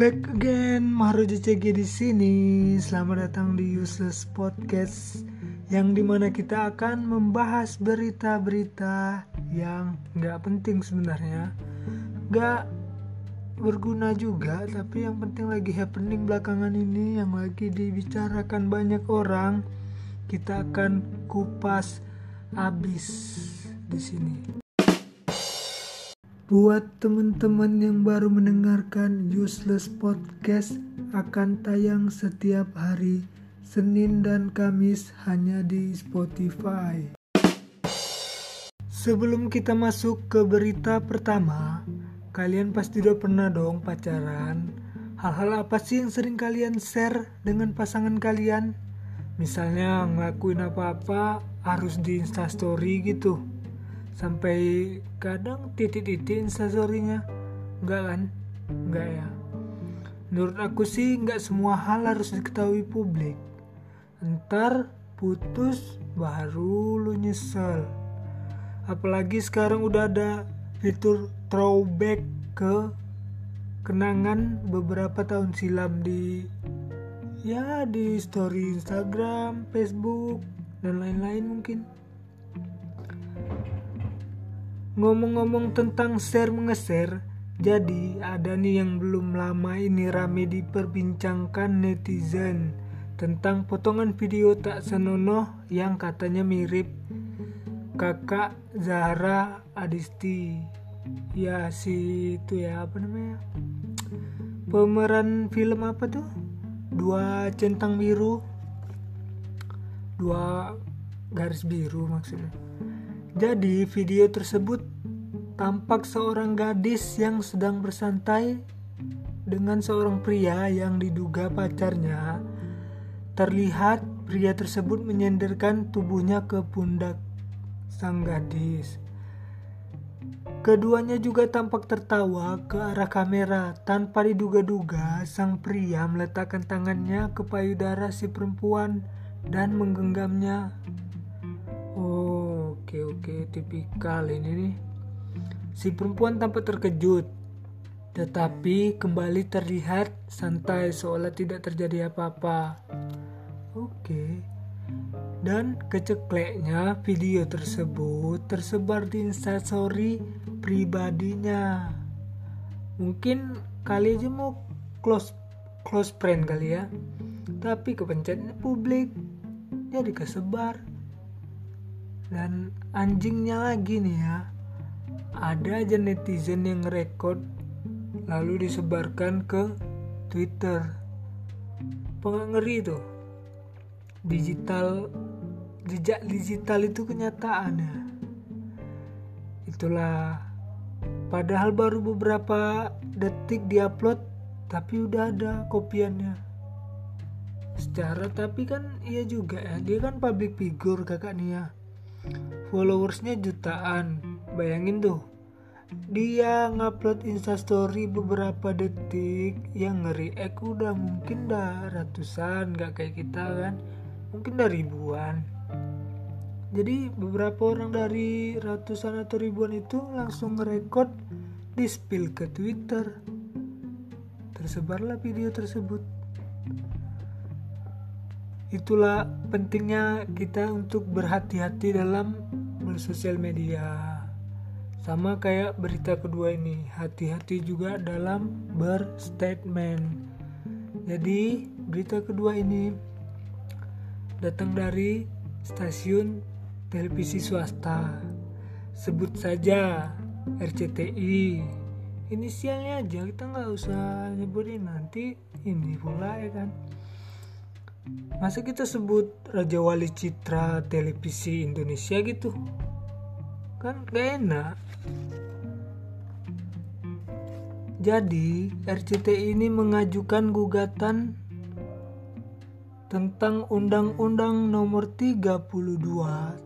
Back again, Mahro JCG di sini. Selamat datang di Useless Podcast yang di mana kita akan membahas berita-berita yang nggak penting sebenarnya, nggak berguna juga, tapi yang penting lagi happening belakangan ini yang lagi dibicarakan banyak orang. Kita akan kupas habis di sini. Buat teman-teman yang baru mendengarkan Useless Podcast akan tayang setiap hari Senin dan Kamis hanya di Spotify. Sebelum kita masuk ke berita pertama, kalian pasti udah pernah dong pacaran. Hal-hal apa sih yang sering kalian share dengan pasangan kalian? Misalnya ngelakuin apa-apa harus di instastory gitu sampai kadang titik-titik instastorynya. Enggak kan? Enggak ya. Menurut aku sih enggak semua hal harus diketahui publik. Ntar putus baru lu nyesel. Apalagi sekarang udah ada fitur throwback ke kenangan beberapa tahun silam di ya di story Instagram, Facebook dan lain-lain mungkin. Ngomong-ngomong tentang share mengeser, jadi ada nih yang belum lama ini rame diperbincangkan netizen tentang potongan video tak senonoh yang katanya mirip kakak Zahra Adisti. Ya si itu ya apa namanya? Pemeran film apa tuh? Dua centang biru. Dua garis biru maksudnya jadi video tersebut tampak seorang gadis yang sedang bersantai dengan seorang pria yang diduga pacarnya. Terlihat pria tersebut menyenderkan tubuhnya ke pundak sang gadis. Keduanya juga tampak tertawa ke arah kamera tanpa diduga-duga sang pria meletakkan tangannya ke payudara si perempuan dan menggenggamnya. Oh, Oke oke tipikal ini nih. Si perempuan tampak terkejut, tetapi kembali terlihat santai seolah tidak terjadi apa-apa. Oke. Dan kecekleknya video tersebut tersebar di instastory pribadinya. Mungkin kali aja mau close close friend kali ya. Tapi kepencetnya publik jadi kesebar dan anjingnya lagi nih ya ada aja netizen yang ngerekod lalu disebarkan ke Twitter. Pengen ngeri tuh digital jejak digital itu kenyataannya itulah. Padahal baru beberapa detik diupload tapi udah ada kopiannya. Secara tapi kan iya juga ya. Dia kan public figure kakak nih ya. Followersnya jutaan bayangin tuh. Dia ngupload instastory beberapa detik yang ngeri-ek udah mungkin dah ratusan gak kayak kita kan. Mungkin dah ribuan. Jadi beberapa orang dari ratusan atau ribuan itu langsung ngerekod di spill ke twitter. Tersebarlah video tersebut. Itulah pentingnya kita untuk berhati-hati dalam bersosial media sama kayak berita kedua ini hati-hati juga dalam berstatement. Jadi berita kedua ini datang dari stasiun televisi swasta. Sebut saja RCTI inisialnya aja kita nggak usah nyebutin nanti ini pula ya kan? Masa kita sebut Raja Wali Citra televisi Indonesia gitu kan gak enak jadi RCTI ini mengajukan gugatan tentang Undang-Undang Nomor 32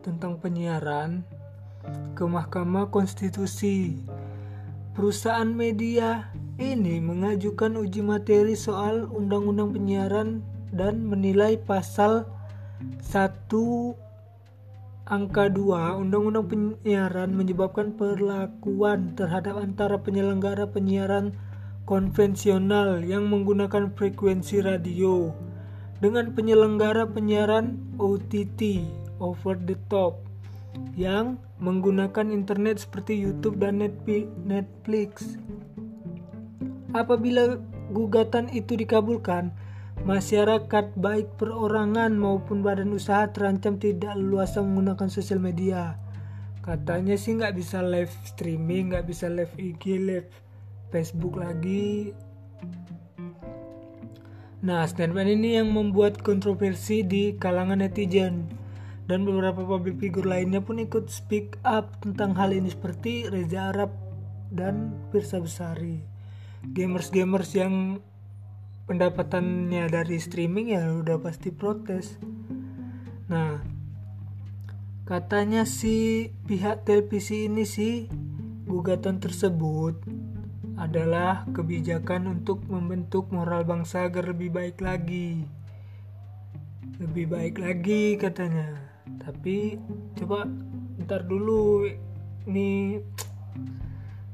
tentang penyiaran ke Mahkamah Konstitusi. Perusahaan media ini mengajukan uji materi soal Undang-Undang Penyiaran dan menilai pasal 1 angka 2 Undang-Undang Penyiaran menyebabkan perlakuan terhadap antara penyelenggara penyiaran konvensional yang menggunakan frekuensi radio dengan penyelenggara penyiaran OTT over the top yang menggunakan internet seperti YouTube dan Netflix. Apabila gugatan itu dikabulkan, masyarakat baik perorangan maupun badan usaha terancam tidak leluasa menggunakan sosial media. Katanya sih nggak bisa live streaming, nggak bisa live IG, live Facebook lagi. Nah, statement ini yang membuat kontroversi di kalangan netizen dan beberapa public figure lainnya pun ikut speak up tentang hal ini seperti Reza Arab dan Pirsa Besari gamers-gamers yang pendapatannya dari streaming ya udah pasti protes. Nah, katanya si pihak televisi ini sih gugatan tersebut adalah kebijakan untuk membentuk moral bangsa agar lebih baik lagi. Lebih baik lagi katanya. Tapi coba ntar dulu nih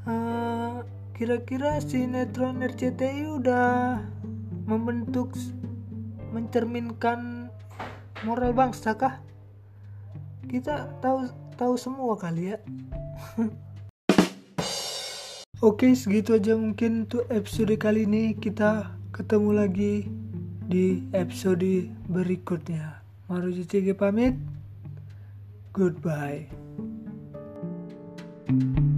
uh, Kira-kira sinetron RCTI udah membentuk mencerminkan moral bangsa kah? Kita tahu tahu semua kali ya. Oke, segitu aja mungkin untuk episode kali ini. Kita ketemu lagi di episode berikutnya. Maruji Cige pamit. Goodbye. thank you